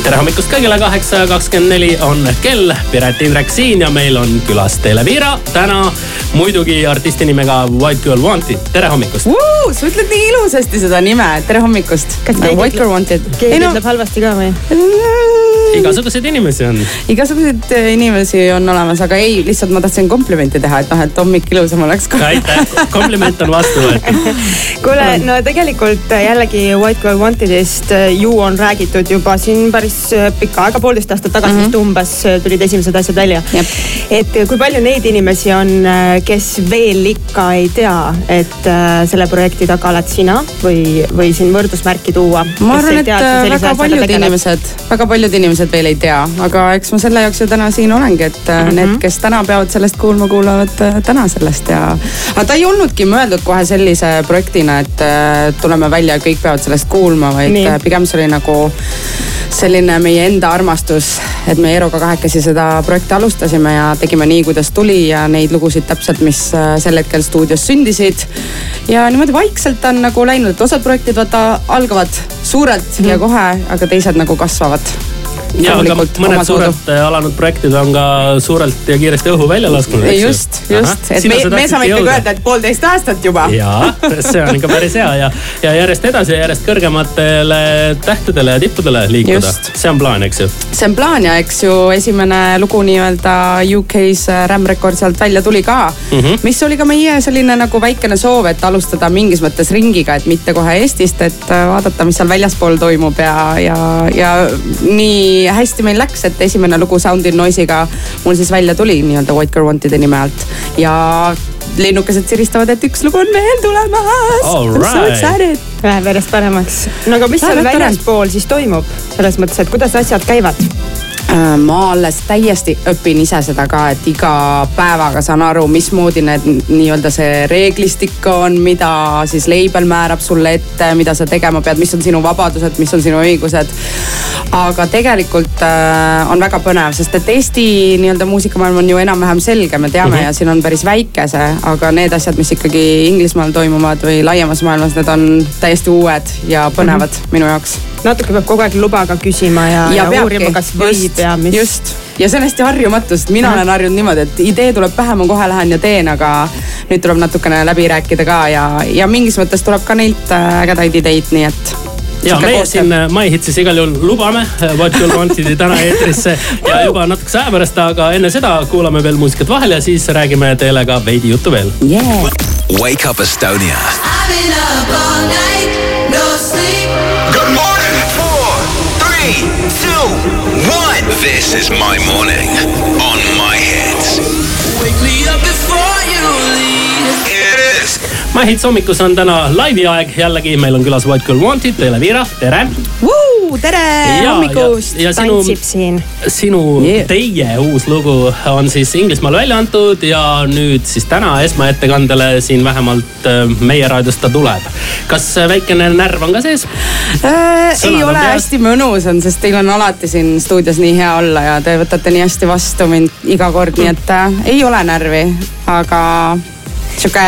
tere hommikust kõigile, kaheksa ja kakskümmend neli on kell. Piret Indrek siin ja meil on külas Televiira. täna muidugi artisti nimega White Girl Wanted. tere hommikust uh,. sa ütled nii ilusasti seda nime, tere hommikust. White Girl Wanted. keegi ütleb halvasti ka või? Igasuguseid inimesi on. igasuguseid äh, inimesi on olemas, aga ei, lihtsalt ma tahtsin komplimenti teha, et noh, et hommik ilusam oleks. aitäh, kompliment on vastu võetud. kuule, no tegelikult äh, jällegi White Girl Wanted'ist äh, ju on räägitud juba siin päris pikka aega, poolteist aastat tagasi vist mm -hmm. umbes tulid esimesed asjad välja. et kui palju neid inimesi on, kes veel ikka ei tea, et selle projekti taga oled sina või, või siin võrdusmärki tuua? ma arvan, et väga paljud inimesed, väga paljud inimesed inimesed veel ei tea, aga eks ma selle jaoks ju täna siin olengi, et mm -hmm. need, kes täna peavad sellest kuulma, kuulavad äh, täna sellest ja. aga ta ei olnudki mõeldud kohe sellise projektina, et äh, tuleme välja ja kõik peavad sellest kuulma, vaid Nii. pigem see oli nagu selline meie enda armastus, et me Eeroga kahekesi seda projekti alustasime ja tegime nii, kuidas tuli ja neid lugusid täpselt, mis sel hetkel stuudios sündisid. ja niimoodi vaikselt on nagu läinud, et osad projektid vaata algavad suurelt mm -hmm. ja kohe, aga teised nagu kasvavad ja aga mõned suured äh, alanud projektid on ka suurelt ja kiiresti õhu välja lasknud. just, just, et me, me saame ikkagi öelda, et poolteist aastat juba. ja, see on ikka päris hea ja, ja järjest edasi ja järjest kõrgematele tähtedele ja tippudele liikuda. see on plaan, eks ju? see on plaan ja eks ju esimene lugu nii-öelda UK-s äh, Ram Records alt välja tuli ka mm. -hmm. mis oli ka meie selline nagu väikene soov, et alustada mingis mõttes ringiga, et mitte kohe Eestist, et äh, vaadata, mis seal väljaspool toimub ja, ja, ja nii nii hästi meil läks, et esimene lugu Sound in Noise'iga mul siis välja tuli nii-öelda White Girl Wanted'i nime alt ja lennukesed siristavad, et üks lugu on veel tulemas. Right. Läheb järjest paremaks. no aga mis seal väljaspool siis toimub selles mõttes, et kuidas asjad käivad? Äh, ma alles täiesti õpin ise seda ka, et iga päevaga saan aru, mismoodi need nii-öelda see reeglistik on, mida siis label määrab sulle ette, mida sa tegema pead, mis on sinu vabadused, mis on sinu õigused. Aga tegelikult äh, on väga põnev, sest et Eesti nii-öelda muusikamaailm on ju enam-vähem selge, me teame mm -hmm. ja siin on päris väike see, aga need asjad, mis ikkagi Inglismaal toimuvad või laiemas maailmas, need on täiesti uued ja põnevad mm -hmm. minu jaoks natuke peab kogu aeg luba ka küsima ja, ja, ja uurima, kas võib ja mis. just, ja see on hästi harjumatu, sest mina olen harjunud niimoodi, et idee tuleb pähe, ma kohe lähen ja teen, aga nüüd tuleb natukene läbi rääkida ka ja, ja mingis mõttes tuleb ka neilt äh, ägedaid ideid, nii et ja meie siin äh, MyHitsis igal juhul lubame äh, What You Wanted'i täna eetrisse ja juba natukese aja pärast, aga enne seda kuulame veel muusikat vahele ja siis räägime teile ka veidi juttu veel yeah.. Wake up Estonia. I've been up all night, no sleep. one. This is my morning on my hits. Wake me up before hits hommikus on täna laivi aeg, jällegi meil on külas What Girl Wanted, Teele Viira, tere tere ja, hommikust, tantsib siin. sinu yeah., teie uus lugu on siis Inglismaal välja antud ja nüüd siis täna esmaettekandele siin vähemalt äh, meie raadiost ta tuleb. kas väikene närv on ka sees äh,? ei ole, hästi mõnus on, sest teil on alati siin stuudios nii hea olla ja te võtate nii hästi vastu mind iga kord, nii et äh, ei ole närvi, aga sihuke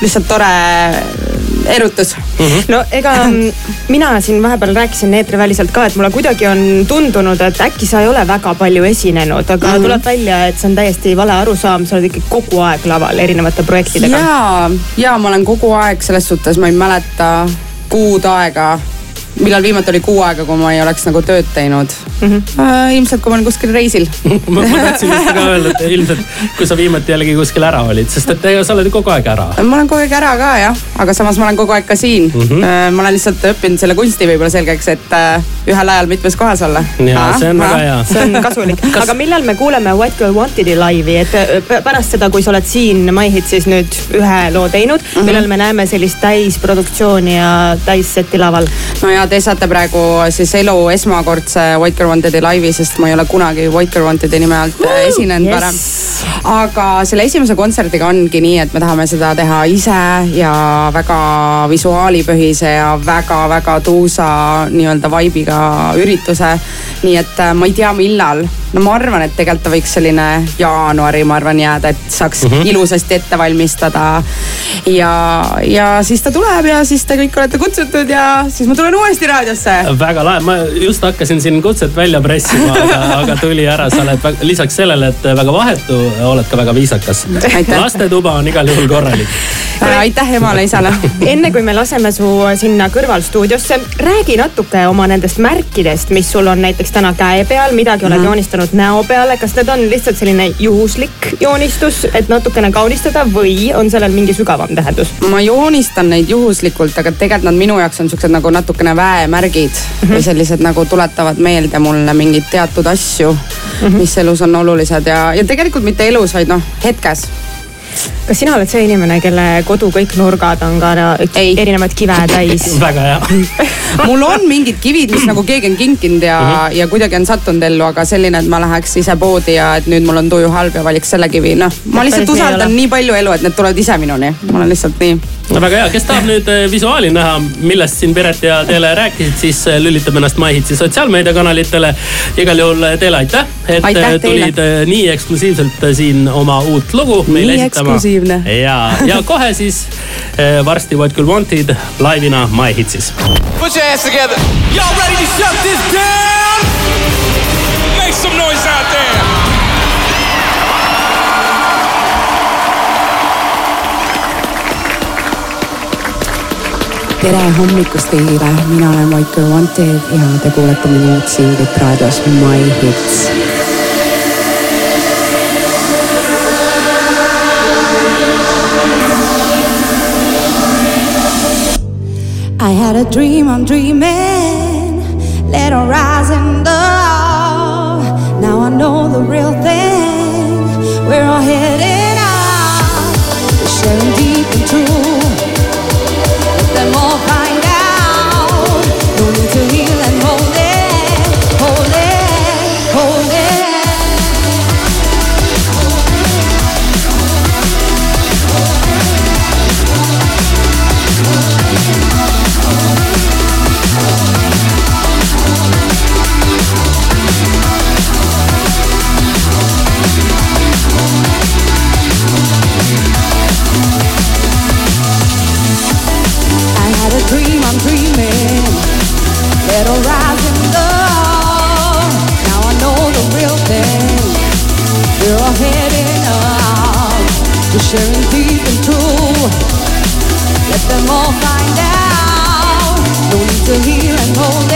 lihtsalt tore erutus mm. -hmm. no ega mina siin vahepeal rääkisin eetriväliselt ka, et mulle kuidagi on tundunud, et äkki sa ei ole väga palju esinenud, aga mm -hmm. tuleb välja, et see on täiesti vale arusaam, sa oled ikka kogu aeg laval erinevate projektidega. ja, ja ma olen kogu aeg selles suhtes, ma ei mäleta kuud aega millal viimati oli kuu aega, kui ma ei oleks nagu tööd teinud mm? -hmm. Ilmselt, kui ma olen kuskil reisil ma, tahtsin just ka öelda, et ilmselt, kui sa viimati jällegi kuskil ära olid, sest et ega sa oled ju kogu aeg ära. ma olen kogu aeg ära ka jah, aga samas ma olen kogu aeg ka siin mm. -hmm. ma olen lihtsalt õppinud selle kunsti võib-olla selgeks, et äh, ühel ajal mitmes kohas olla. ja see on väga hea. see on kasulik Kas... aga millal me kuuleme What Girl Wanted'i laivi, et pärast seda, kui sa oled siin MyHitsis nüüd ühe loo teinud mm, -hmm. millal me näeme sellist täisproduktsiooni ja täisseti laval? no ja te saate praegu siis elu esmakordse White Girl Wanted'i laivi, sest ma ei ole kunagi Girl Wanted'i nime alt uh, esinenud yes. varem. aga selle esimese kontserdiga ongi nii, et me tahame seda teha ise ja väga visuaalipõhise ja väga-väga tuusa nii-öelda vibe'iga ürituse. nii et äh, ma ei tea, millal no ma arvan, et tegelikult ta võiks selline jaanuari, ma arvan, jääda, et saaks mm -hmm. ilusasti ette valmistada. ja, ja siis ta tuleb ja siis te kõik olete kutsutud ja siis ma tulen uuesti raadiosse. väga lahe, ma just hakkasin siin kutset välja pressima, aga, aga tuli ära, sa oled lisaks sellele, et väga vahetu, oled ka väga viisakas. lastetuba on igal juhul korralik. Aitäh emale-isale. enne kui me laseme su sinna kõrvalstuudiosse, räägi natuke oma nendest märkidest, mis sul on näiteks täna käe peal, midagi oled mm joonistanud näo peale. kas need on lihtsalt selline juhuslik joonistus, et natukene kaunistada või on sellel mingi sügavam tähendus? ma joonistan neid juhuslikult, aga tegelikult nad minu jaoks on siuksed nagu natukene väemärgid mm -hmm. või sellised nagu tuletavad meelde mulle mingeid teatud asju mm, -hmm. mis elus on olulised ja, ja tegelikult mitte elus, vaid noh, hetkes kas sina oled see inimene, kelle kodu kõik nurgad on ka erinevaid kive täis? väga hea mul on mingid kivid, mis nagu keegi on kinkinud ja mm, -hmm. ja kuidagi on sattunud ellu, aga selline, et ma läheks ise poodi ja et nüüd mul on tuju halb ja valiks selle kivi, noh. ma lihtsalt usaldan nii, nii palju elu, et need tulevad ise minuni, ma olen lihtsalt nii. No väga hea, kes tahab nüüd äh, visuaali näha, millest siin Piret ja Teele rääkisid, siis äh, lülitab ennast MyHitsi sotsiaalmeediakanalitele. igal juhul äh, Teele aitäh, et aitäh tulid teile. nii eksklusiivselt siin oma uut lugu meile esitama. ja, ja kohe siis varsti What Could Wanted laivina MyHitsis. Put your hands together. Y'all ready to shut this down? Make some noise out there. Tere hommikust kõigile, mina olen Michael Wanted ja te kuulete minu uut singlit raadios My Hits I had a dream, I'm dreaming. Let her Rise love. Now I know the real thing. We're all heading up. Sharing deep and true. Let them all find out. No need to heal and hold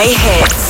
My hits.